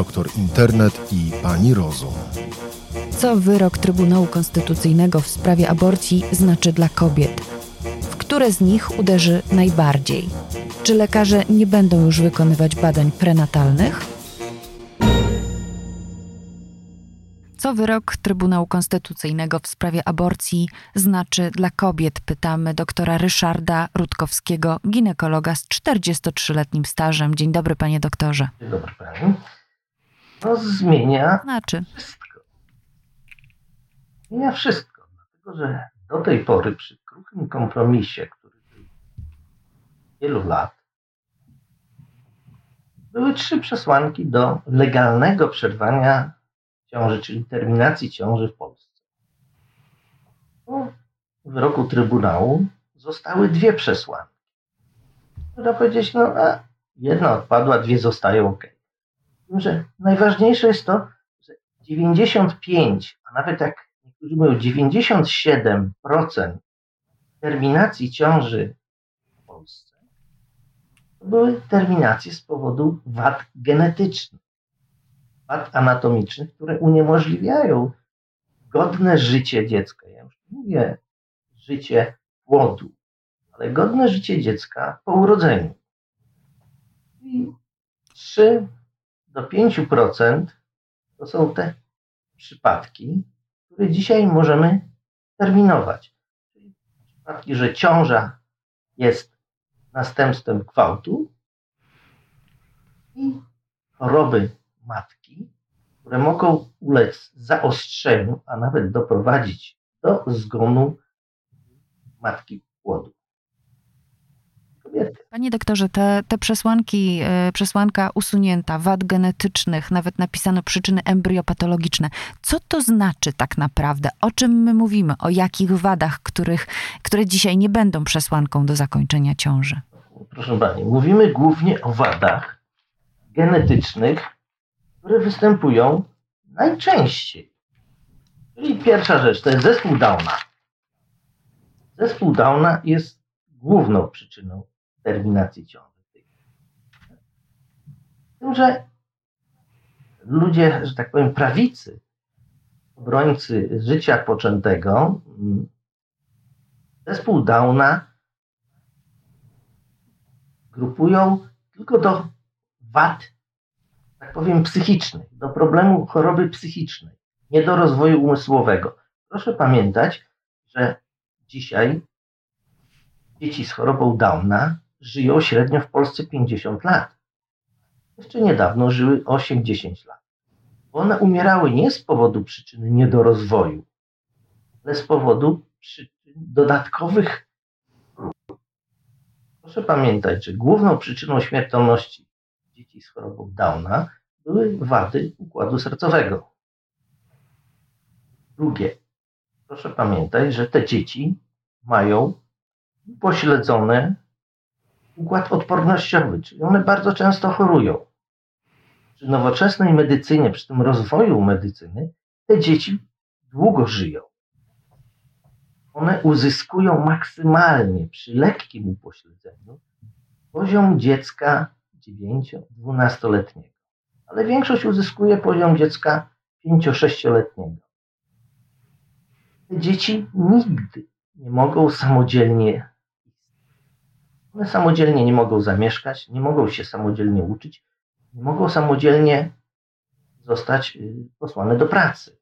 doktor Internet i pani Rozum. Co wyrok Trybunału Konstytucyjnego w sprawie aborcji znaczy dla kobiet? W które z nich uderzy najbardziej? Czy lekarze nie będą już wykonywać badań prenatalnych? Co wyrok Trybunału Konstytucyjnego w sprawie aborcji znaczy dla kobiet? Pytamy doktora Ryszarda Rutkowskiego, ginekologa z 43-letnim stażem. Dzień dobry, panie doktorze. Dzień dobry pani. No zmienia Znaczy. wszystko. Zmienia wszystko, dlatego że do tej pory przy kruchym kompromisie, który był wielu lat, były trzy przesłanki do legalnego przerwania ciąży, czyli terminacji ciąży w Polsce. Po wyroku Trybunału zostały dwie przesłanki. Można powiedzieć, no a jedna odpadła, dwie zostają ok. Tym, że najważniejsze jest to, że 95, a nawet jak niektórzy mówią 97% terminacji ciąży w Polsce były terminacje z powodu wad genetycznych wad anatomicznych, które uniemożliwiają godne życie dziecka. Ja już mówię życie płodu, ale godne życie dziecka po urodzeniu. I 3 do 5% to są te przypadki, które dzisiaj możemy terminować. Czyli przypadki, że ciąża jest następstwem gwałtu i choroby matki, które mogą ulec zaostrzeniu, a nawet doprowadzić do zgonu matki płodu. Panie doktorze, te, te przesłanki, y, przesłanka usunięta, wad genetycznych, nawet napisano przyczyny embryopatologiczne. Co to znaczy tak naprawdę? O czym my mówimy? O jakich wadach, których, które dzisiaj nie będą przesłanką do zakończenia ciąży? Proszę Pani, mówimy głównie o wadach genetycznych, które występują najczęściej. Czyli pierwsza rzecz to jest zespół Downa. Zespół Downa jest główną przyczyną terminacji ciąży. Tym, że ludzie, że tak powiem, prawicy, obrońcy życia poczętego, zespół Downa grupują tylko do wad tak powiem, psychicznej, do problemu choroby psychicznej, nie do rozwoju umysłowego. Proszę pamiętać, że dzisiaj dzieci z chorobą Downa żyją średnio w Polsce 50 lat. Jeszcze niedawno żyły 8-10 lat. One umierały nie z powodu przyczyny niedorozwoju, ale z powodu przyczyn dodatkowych Proszę pamiętać, że główną przyczyną śmiertelności dzieci z chorobą Downa były wady układu sercowego. Drugie, proszę pamiętać, że te dzieci mają upośledzony układ odpornościowy, czyli one bardzo często chorują. Przy nowoczesnej medycynie, przy tym rozwoju medycyny, te dzieci długo żyją. One uzyskują maksymalnie przy lekkim upośledzeniu poziom dziecka 9-12-letniego. Ale większość uzyskuje poziom dziecka 5-6-letniego. Te dzieci nigdy nie mogą samodzielnie one samodzielnie nie mogą zamieszkać, nie mogą się samodzielnie uczyć, nie mogą samodzielnie zostać y, posłane do pracy.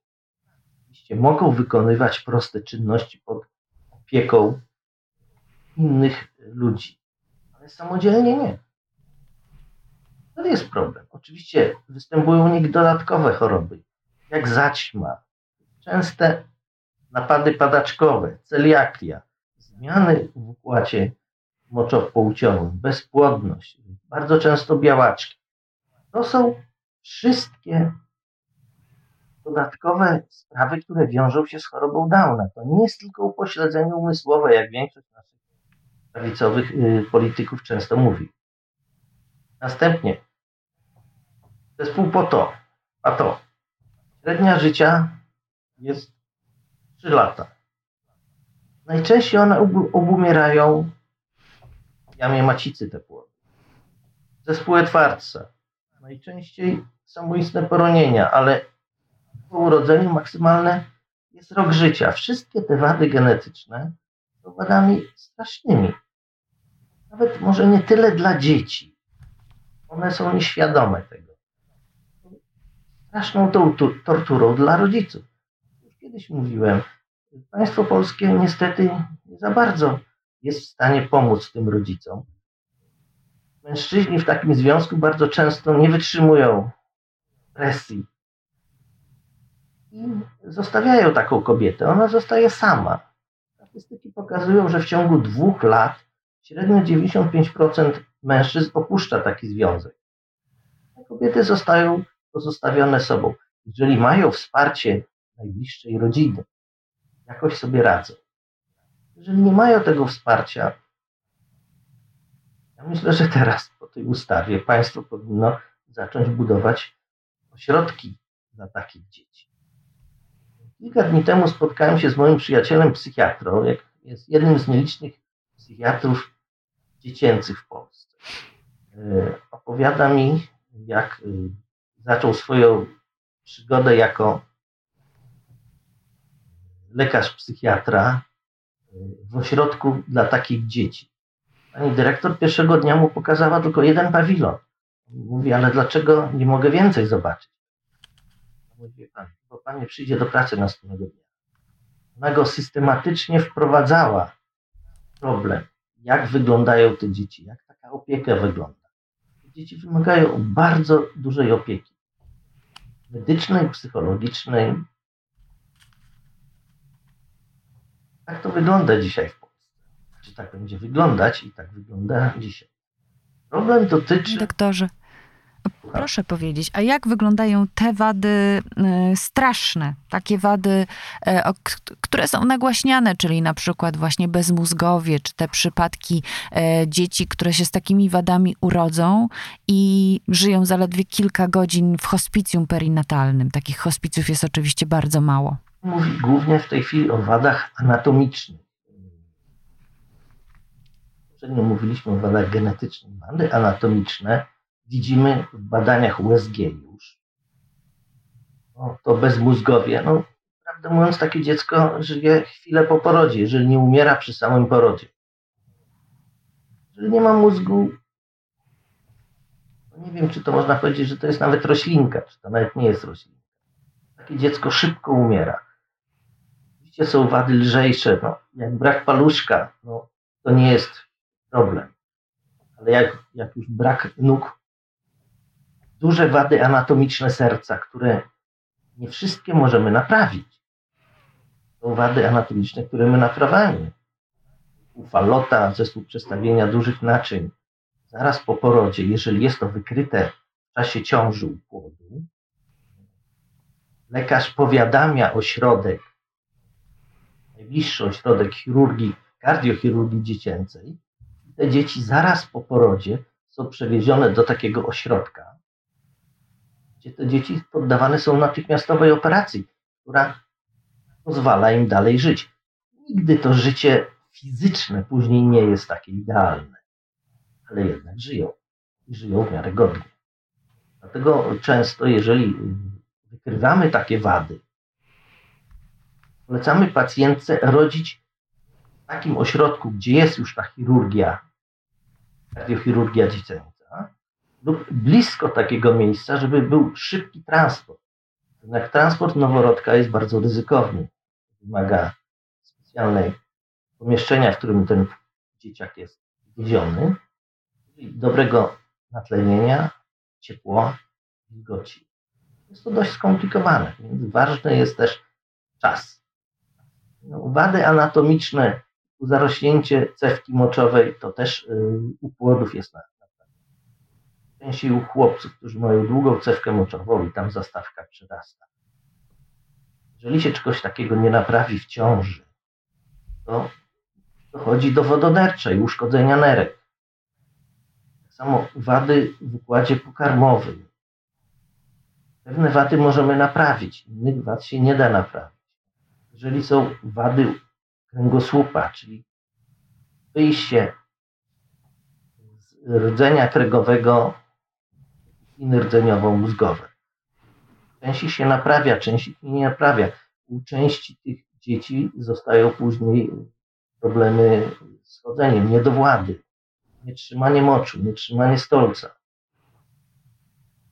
Oczywiście mogą wykonywać proste czynności pod opieką innych ludzi, ale samodzielnie nie. To jest problem. Oczywiście występują u nich dodatkowe choroby, jak zaćma, częste napady padaczkowe, celiakia, zmiany w układzie moczowo-płciowym, bezpłodność, bardzo często białaczki. To są wszystkie dodatkowe sprawy, które wiążą się z chorobą Downa. To nie jest tylko upośledzenie umysłowe, jak większość naszych prawicowych y, polityków często mówi. Następnie Zespół po to, a to. Średnia życia jest 3 lata. Najczęściej one obumierają jamie macicy te płody. Zespół twardca Najczęściej samoistne poronienia, ale po urodzeniu maksymalne jest rok życia. Wszystkie te wady genetyczne są wadami strasznymi. Nawet może nie tyle dla dzieci. One są nieświadome tego. Straszną tą torturą dla rodziców. Już kiedyś mówiłem, państwo polskie niestety nie za bardzo jest w stanie pomóc tym rodzicom. Mężczyźni w takim związku bardzo często nie wytrzymują presji i zostawiają taką kobietę. Ona zostaje sama. Statystyki pokazują, że w ciągu dwóch lat średnio 95% mężczyzn opuszcza taki związek. A kobiety zostają pozostawione sobą. Jeżeli mają wsparcie najbliższej rodziny, jakoś sobie radzą. Jeżeli nie mają tego wsparcia, ja myślę, że teraz po tej ustawie państwo powinno zacząć budować ośrodki dla takich dzieci. Kilka dni temu spotkałem się z moim przyjacielem psychiatrą, jak jest jednym z nielicznych psychiatrów dziecięcych w Polsce. E, opowiada mi, jak e, zaczął swoją przygodę jako lekarz psychiatra w ośrodku dla takich dzieci. Pani dyrektor pierwszego dnia mu pokazała tylko jeden pawilon. Mówi, ale dlaczego nie mogę więcej zobaczyć? Mówi, pan, bo pani przyjdzie do pracy następnego dnia. Ona go systematycznie wprowadzała problem, jak wyglądają te dzieci, jak taka opieka wygląda. Dzieci wymagają bardzo dużej opieki medycznej, psychologicznej. Tak to wygląda dzisiaj w Polsce. Czy tak będzie wyglądać i tak wygląda dzisiaj. Problem dotyczy. Doktorze, Proszę powiedzieć, a jak wyglądają te wady e, straszne, takie wady, e, które są nagłaśniane, czyli na przykład właśnie bezmózgowie, czy te przypadki e, dzieci, które się z takimi wadami urodzą i żyją zaledwie kilka godzin w hospicjum perinatalnym. Takich hospicjów jest oczywiście bardzo mało. Mówi głównie w tej chwili o wadach anatomicznych. Poprzednio mówiliśmy o wadach genetycznych. Wady anatomiczne widzimy w badaniach USG już. No, to bezmózgowie. No, prawdę mówiąc, takie dziecko żyje chwilę po porodzie, jeżeli nie umiera przy samym porodzie. Jeżeli nie ma mózgu, nie wiem, czy to można powiedzieć, że to jest nawet roślinka, czy to nawet nie jest roślinka. Takie dziecko szybko umiera. Oczywiście są wady lżejsze, no, jak brak paluszka, no, to nie jest problem. Ale jak, jak już brak nóg duże wady anatomiczne serca, które nie wszystkie możemy naprawić. Są wady anatomiczne, które my naprawiamy. Ufalota, zespół przestawienia dużych naczyń, zaraz po porodzie, jeżeli jest to wykryte w czasie ciąży u płodu, lekarz powiadamia ośrodek, najbliższy ośrodek chirurgii, kardiochirurgii dziecięcej. Te dzieci zaraz po porodzie są przewiezione do takiego ośrodka, gdzie te dzieci poddawane są natychmiastowej operacji, która pozwala im dalej żyć. Nigdy to życie fizyczne później nie jest takie idealne, ale jednak żyją i żyją w miarę godnie. Dlatego często, jeżeli wykrywamy takie wady, polecamy pacjentce rodzić w takim ośrodku, gdzie jest już ta chirurgia, kardiochirurgia dziecięca, lub blisko takiego miejsca, żeby był szybki transport. Jednak transport noworodka jest bardzo ryzykowny. Wymaga specjalnej pomieszczenia, w którym ten dzieciak jest wieziony, dobrego natlenienia, ciepła, wilgoci. Jest to dość skomplikowane, więc ważny jest też czas. No, wady anatomiczne, zarośnięcie cewki moczowej to też yy, u płodów jest na, Częściej u chłopców, którzy mają długą cewkę moczową i tam zastawka przyrasta. Jeżeli się czegoś takiego nie naprawi w ciąży, to dochodzi do wododerczej, uszkodzenia nerek. Tak samo wady w układzie pokarmowym. Pewne wady możemy naprawić, innych wad się nie da naprawić. Jeżeli są wady kręgosłupa, czyli wyjście z rdzenia kręgowego i rdzeniowo-mózgowe. Część ich się naprawia, część ich nie naprawia. U części tych dzieci zostają później problemy z chodzeniem, niedowłady, nietrzymanie moczu, nietrzymanie stolca.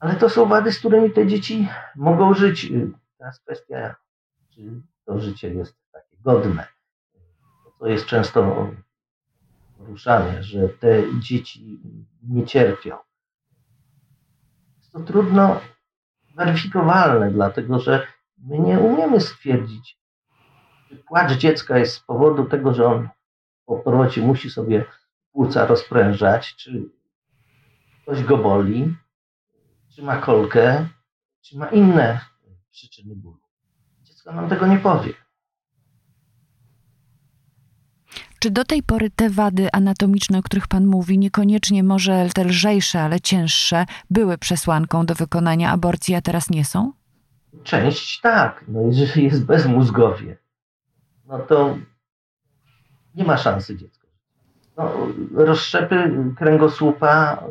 Ale to są wady, z którymi te dzieci mogą żyć. Teraz kwestia, czy to życie jest takie godne. To jest często poruszane, że te dzieci nie cierpią. Jest to trudno weryfikowalne, dlatego że my nie umiemy stwierdzić, czy płacz dziecka jest z powodu tego, że on po porocie musi sobie płuca rozprężać, czy ktoś go boli, czy ma kolkę, czy ma inne przyczyny bólu. Dziecko nam tego nie powie. Czy do tej pory te wady anatomiczne, o których Pan mówi, niekoniecznie może te lżejsze, ale cięższe, były przesłanką do wykonania aborcji, a teraz nie są? Część tak. No jeżeli jest bezmózgowie, no to nie ma szansy dziecko. No, rozszczepy kręgosłupa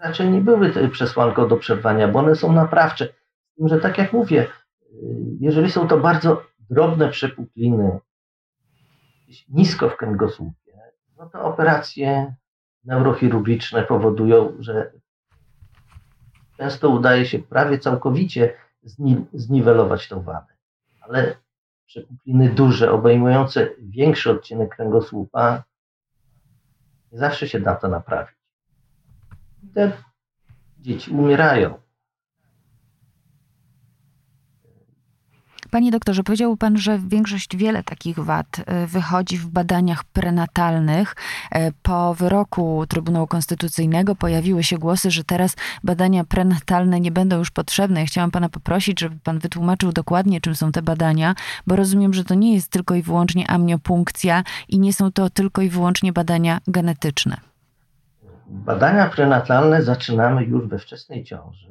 raczej nie były przesłanką do przerwania, bo one są naprawcze. Z tym, że tak jak mówię, jeżeli są to bardzo drobne przepukliny, nisko w kręgosłupie, no to operacje neurochirurgiczne powodują, że często udaje się prawie całkowicie zni zniwelować tą wadę. Ale przepukliny duże, obejmujące większy odcinek kręgosłupa, nie zawsze się da to naprawić. Te dzieci umierają. Panie doktorze, powiedział pan, że większość, wiele takich wad e, wychodzi w badaniach prenatalnych. E, po wyroku Trybunału Konstytucyjnego pojawiły się głosy, że teraz badania prenatalne nie będą już potrzebne. Ja chciałam pana poprosić, żeby pan wytłumaczył dokładnie, czym są te badania, bo rozumiem, że to nie jest tylko i wyłącznie amniopunkcja i nie są to tylko i wyłącznie badania genetyczne. Badania prenatalne zaczynamy już we wczesnej ciąży.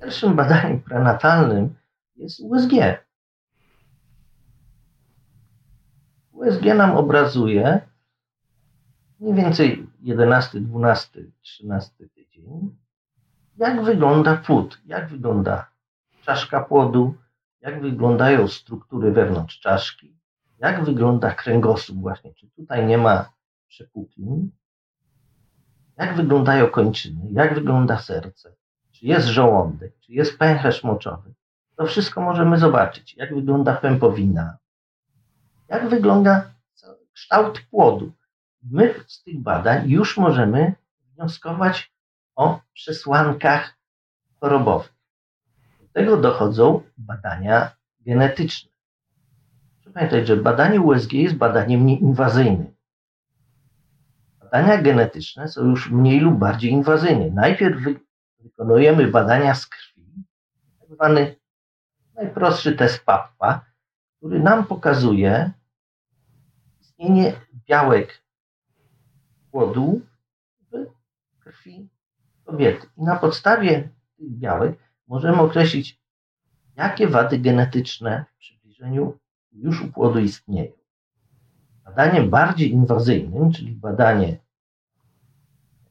Pierwszym badaniem prenatalnym jest USG. USG nam obrazuje mniej więcej 11, 12, 13 tydzień, jak wygląda płód, jak wygląda czaszka płodu, jak wyglądają struktury wewnątrz czaszki, jak wygląda kręgosłup właśnie, czy tutaj nie ma przepuklin, jak wyglądają kończyny, jak wygląda serce, czy jest żołądek, czy jest pęcherz moczowy. To wszystko możemy zobaczyć, jak wygląda pępowina, jak wygląda kształt płodu. My z tych badań już możemy wnioskować o przesłankach chorobowych. Do tego dochodzą badania genetyczne. Proszę pamiętać, że badanie USG jest badaniem nieinwazyjnym. Badania genetyczne są już mniej lub bardziej inwazyjne. Najpierw wykonujemy badania z krwi, tak zwany najprostszy test PAPPA, który nam pokazuje istnienie białek płodu w krwi kobiety. I na podstawie tych białek możemy określić, jakie wady genetyczne w przybliżeniu już u płodu istnieją. Badaniem bardziej inwazyjnym, czyli badanie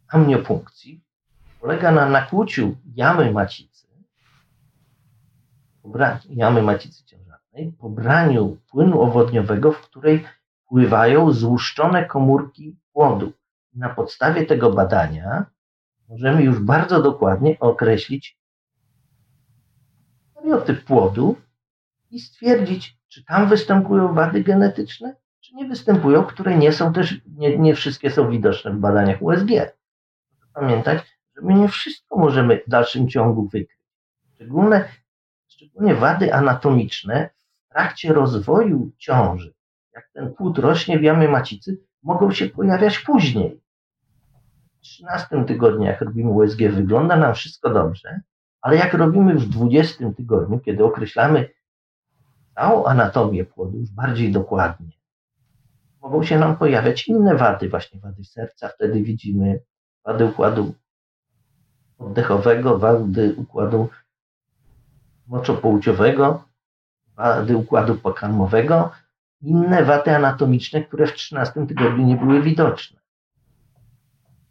amniopunkcji, polega na nakłuciu jamy macicy jamy macicy ciężarnej, pobraniu płynu owodniowego, w której pływają złuszczone komórki płodu. Na podstawie tego badania możemy już bardzo dokładnie określić kariotyp płodu i stwierdzić, czy tam występują wady genetyczne, czy nie występują, które nie są też, nie, nie wszystkie są widoczne w badaniach USG. Pamiętać, że my nie wszystko możemy w dalszym ciągu wykryć. Szczególne szczególnie wady anatomiczne w trakcie rozwoju ciąży, jak ten płód rośnie w jamie macicy, mogą się pojawiać później. W 13 tygodniu, jak robimy USG, wygląda nam wszystko dobrze, ale jak robimy w 20 tygodniu, kiedy określamy całą anatomię płodu już bardziej dokładnie, mogą się nam pojawiać inne wady, właśnie wady serca, wtedy widzimy wady układu oddechowego, wady układu moczopłciowego, wady układu pokarmowego, inne wady anatomiczne, które w 13 tygodniu nie były widoczne.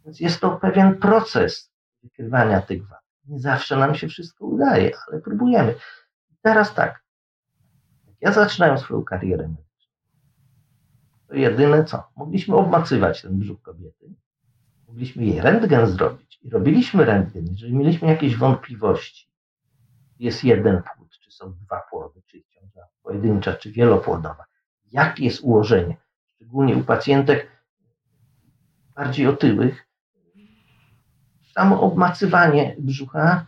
Więc jest to pewien proces wykrywania tych wad. Nie zawsze nam się wszystko udaje, ale próbujemy. Teraz tak. Ja zaczynałem swoją karierę medyczną, to jedyne co? Mogliśmy obmacywać ten brzuch kobiety, mogliśmy jej rentgen zrobić i robiliśmy rentgen. Jeżeli mieliśmy jakieś wątpliwości, jest jeden płód, czy są dwa płody, czy ciąża pojedyncza, czy wielopłodowa, jakie jest ułożenie, szczególnie u pacjentek bardziej otyłych, samo obmacywanie brzucha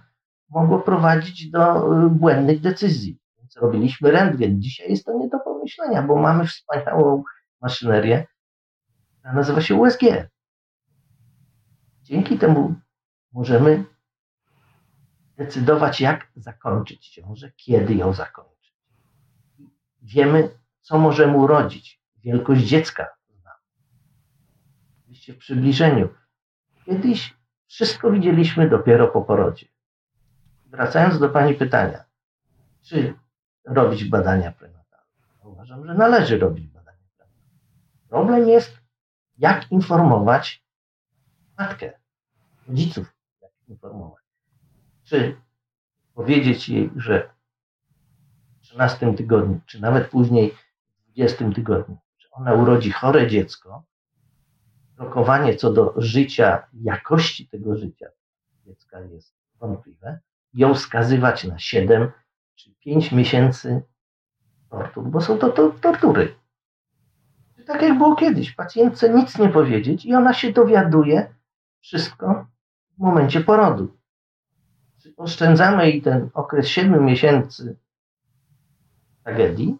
mogło prowadzić do y, błędnych decyzji. Więc robiliśmy rentgen. Dzisiaj jest to nie do pomyślenia, bo mamy wspaniałą maszynerię, która nazywa się USG. Dzięki temu możemy decydować, jak zakończyć ciążę, kiedy ją zakończyć. Wiemy, co możemy urodzić, wielkość dziecka. Oczywiście w przybliżeniu. Kiedyś wszystko widzieliśmy dopiero po porodzie. Wracając do Pani pytania, czy robić badania prenatalne? Uważam, że należy robić badania prenatalne. Problem jest, jak informować matkę, rodziców, jak informować. Czy powiedzieć jej, że w 13 tygodniu, czy nawet później w 20 tygodniu, że ona urodzi chore dziecko, rokowanie co do życia, jakości tego życia dziecka jest wątpliwe, ją skazywać na 7 czy 5 miesięcy tortur, bo są to, to tortury. Tak jak było kiedyś, pacjentce nic nie powiedzieć i ona się dowiaduje wszystko w momencie porodu. Oszczędzamy jej ten okres 7 miesięcy tragedii.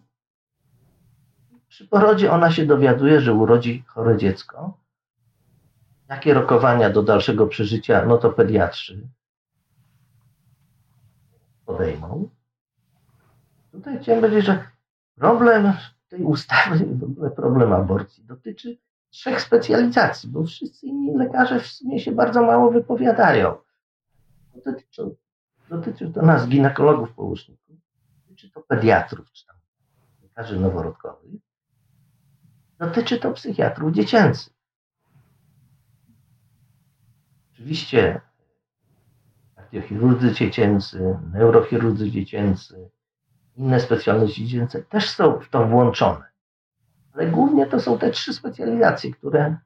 Przy porodzie ona się dowiaduje, że urodzi chore dziecko Jakie rokowania do dalszego przeżycia, no to pediatrzy podejmą. Tutaj chciałem powiedzieć, że problem tej ustawy, problem aborcji dotyczy trzech specjalizacji, bo wszyscy inni lekarze w sumie się bardzo mało wypowiadają. Dotyczy, dotyczy to nas, ginekologów położników, dotyczy to pediatrów, czy tam lekarzy noworodkowych, dotyczy to psychiatrów dziecięcych. Oczywiście kardiochirurdzy dziecięcy, neurochirurdzy dziecięcy, inne specjalności dziecięce też są w to włączone. Ale głównie to są te trzy specjalizacje, które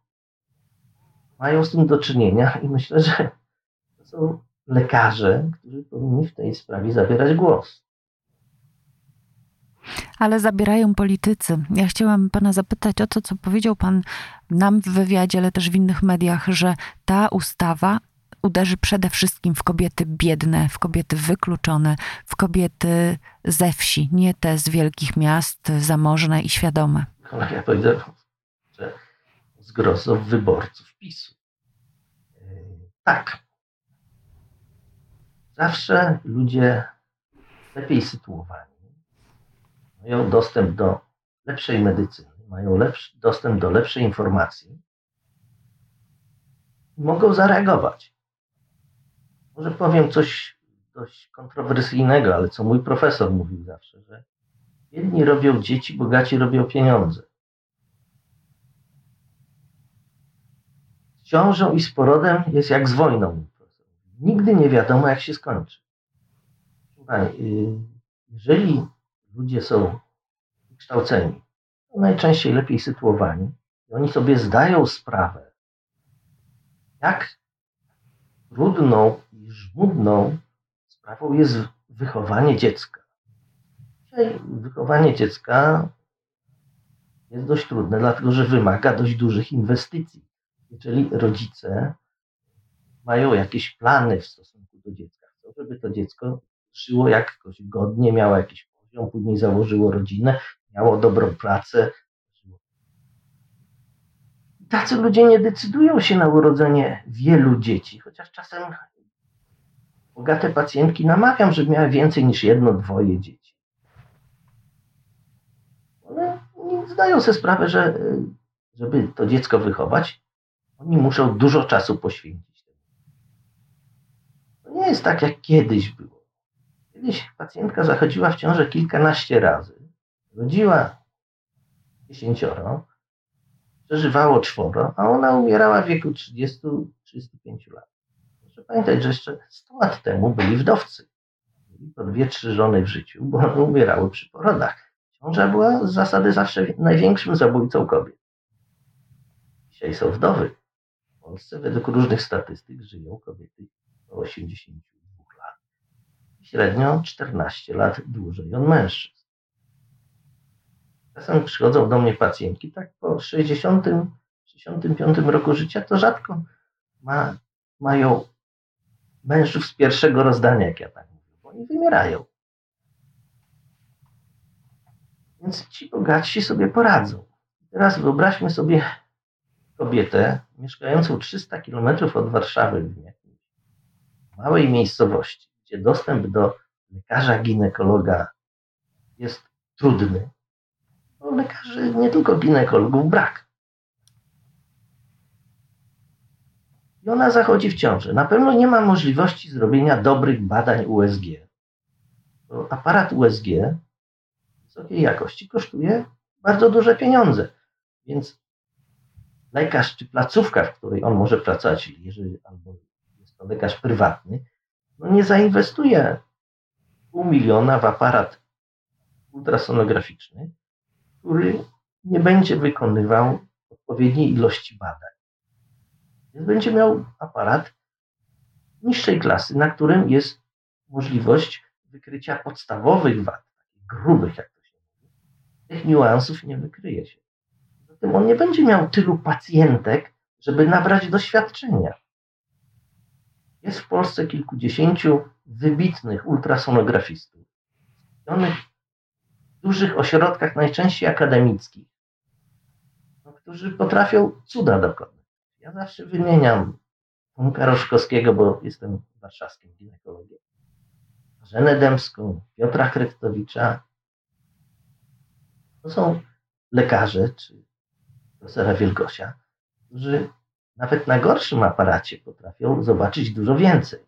mają z tym do czynienia i myślę, że to są lekarze, którzy powinni w tej sprawie zabierać głos. Ale zabierają politycy. Ja chciałam pana zapytać o to, co powiedział pan nam w wywiadzie, ale też w innych mediach, że ta ustawa uderzy przede wszystkim w kobiety biedne, w kobiety wykluczone, w kobiety ze wsi, nie te z wielkich miast, zamożne i świadome. Ja powiedziałem, że zgrozo wyborców PiSu. Tak. Zawsze ludzie lepiej sytuowani mają dostęp do lepszej medycyny, mają lepszy, dostęp do lepszej informacji, mogą zareagować. Może powiem coś dość kontrowersyjnego, ale co mój profesor mówił zawsze, że jedni robią dzieci, bogaci robią pieniądze. Z ciążą i z porodem jest jak z wojną. Nigdy nie wiadomo, jak się skończy. Y, jeżeli ludzie są kształceni, najczęściej lepiej sytuowani, i oni sobie zdają sprawę, jak trudną i żmudną sprawą jest wychowanie dziecka. Dzisiaj wychowanie dziecka jest dość trudne, dlatego że wymaga dość dużych inwestycji. Jeżeli rodzice mają jakieś plany w stosunku do dziecka, chcą, żeby to dziecko żyło jakoś godnie, miało jakiś poziom, później założyło rodzinę, miało dobrą pracę. Tacy ludzie nie decydują się na urodzenie wielu dzieci, chociaż czasem bogate pacjentki namawiam, żeby miały więcej niż jedno, dwoje dzieci. One nie zdają sobie sprawę, że żeby to dziecko wychować, oni muszą dużo czasu poświęcić. Jest tak, jak kiedyś było. Kiedyś pacjentka zachodziła w ciążę kilkanaście razy rodziła dziesięcioro, przeżywało czworo, a ona umierała w wieku 30-35 lat. Proszę pamiętać, że jeszcze 100 lat temu byli wdowcy. Mieli po dwie, trzy żony w życiu, bo one umierały przy porodach. Ciąża była z zasady zawsze największym zabójcą kobiet. Dzisiaj są wdowy. W Polsce według różnych statystyk żyją kobiety 82 lat. Średnio 14 lat dłużej od mężczyzn. Czasem przychodzą do mnie pacjentki, tak po 60, 65 roku życia, to rzadko ma, mają mężów z pierwszego rozdania, jak ja tak mówię, bo oni wymierają. Więc ci bogatsi sobie poradzą. Teraz wyobraźmy sobie kobietę mieszkającą 300 km od Warszawy w jakiejś małej miejscowości, gdzie dostęp do lekarza ginekologa jest trudny. No, lekarzy, nie tylko ginekologów, brak. I ona zachodzi w ciąży. Na pewno nie ma możliwości zrobienia dobrych badań USG. Bo aparat USG wysokiej jakości kosztuje bardzo duże pieniądze. Więc lekarz czy placówka, w której on może pracować, jeżeli albo to lekarz prywatny, no nie zainwestuje pół miliona w aparat ultrasonograficzny, który nie będzie wykonywał odpowiedniej ilości badań. Więc będzie miał aparat niższej klasy, na którym jest możliwość wykrycia podstawowych wad, grubych, jak to się mówi. Tych niuansów nie wykryje się. Zatem on nie będzie miał tylu pacjentek, żeby nabrać doświadczenia. Jest w Polsce kilkudziesięciu wybitnych ultrasonografistów, w dużych ośrodkach, najczęściej akademickich, no, którzy potrafią cuda dokonać. Ja zawsze wymieniam Tomka Roszkowskiego, bo jestem warszawskim ginekologiem, Żenę Dębską, Piotra Krektowicza. To są lekarze, czy profesora Wielgosia, którzy nawet na gorszym aparacie potrafią zobaczyć dużo więcej.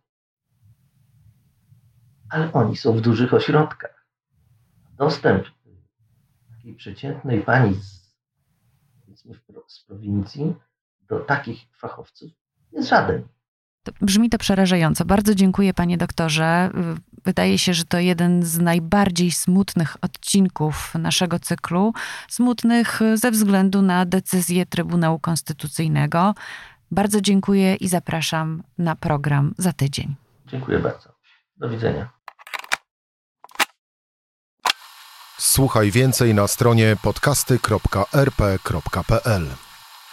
Ale oni są w dużych ośrodkach. Dostęp takiej przeciętnej pani z, z prowincji do takich fachowców jest żaden. To brzmi to przerażająco. Bardzo dziękuję, panie doktorze. Wydaje się, że to jeden z najbardziej smutnych odcinków naszego cyklu. Smutnych ze względu na decyzję Trybunału Konstytucyjnego. Bardzo dziękuję i zapraszam na program za tydzień. Dziękuję bardzo. Do widzenia. Słuchaj więcej na stronie podcasty.rp.pl.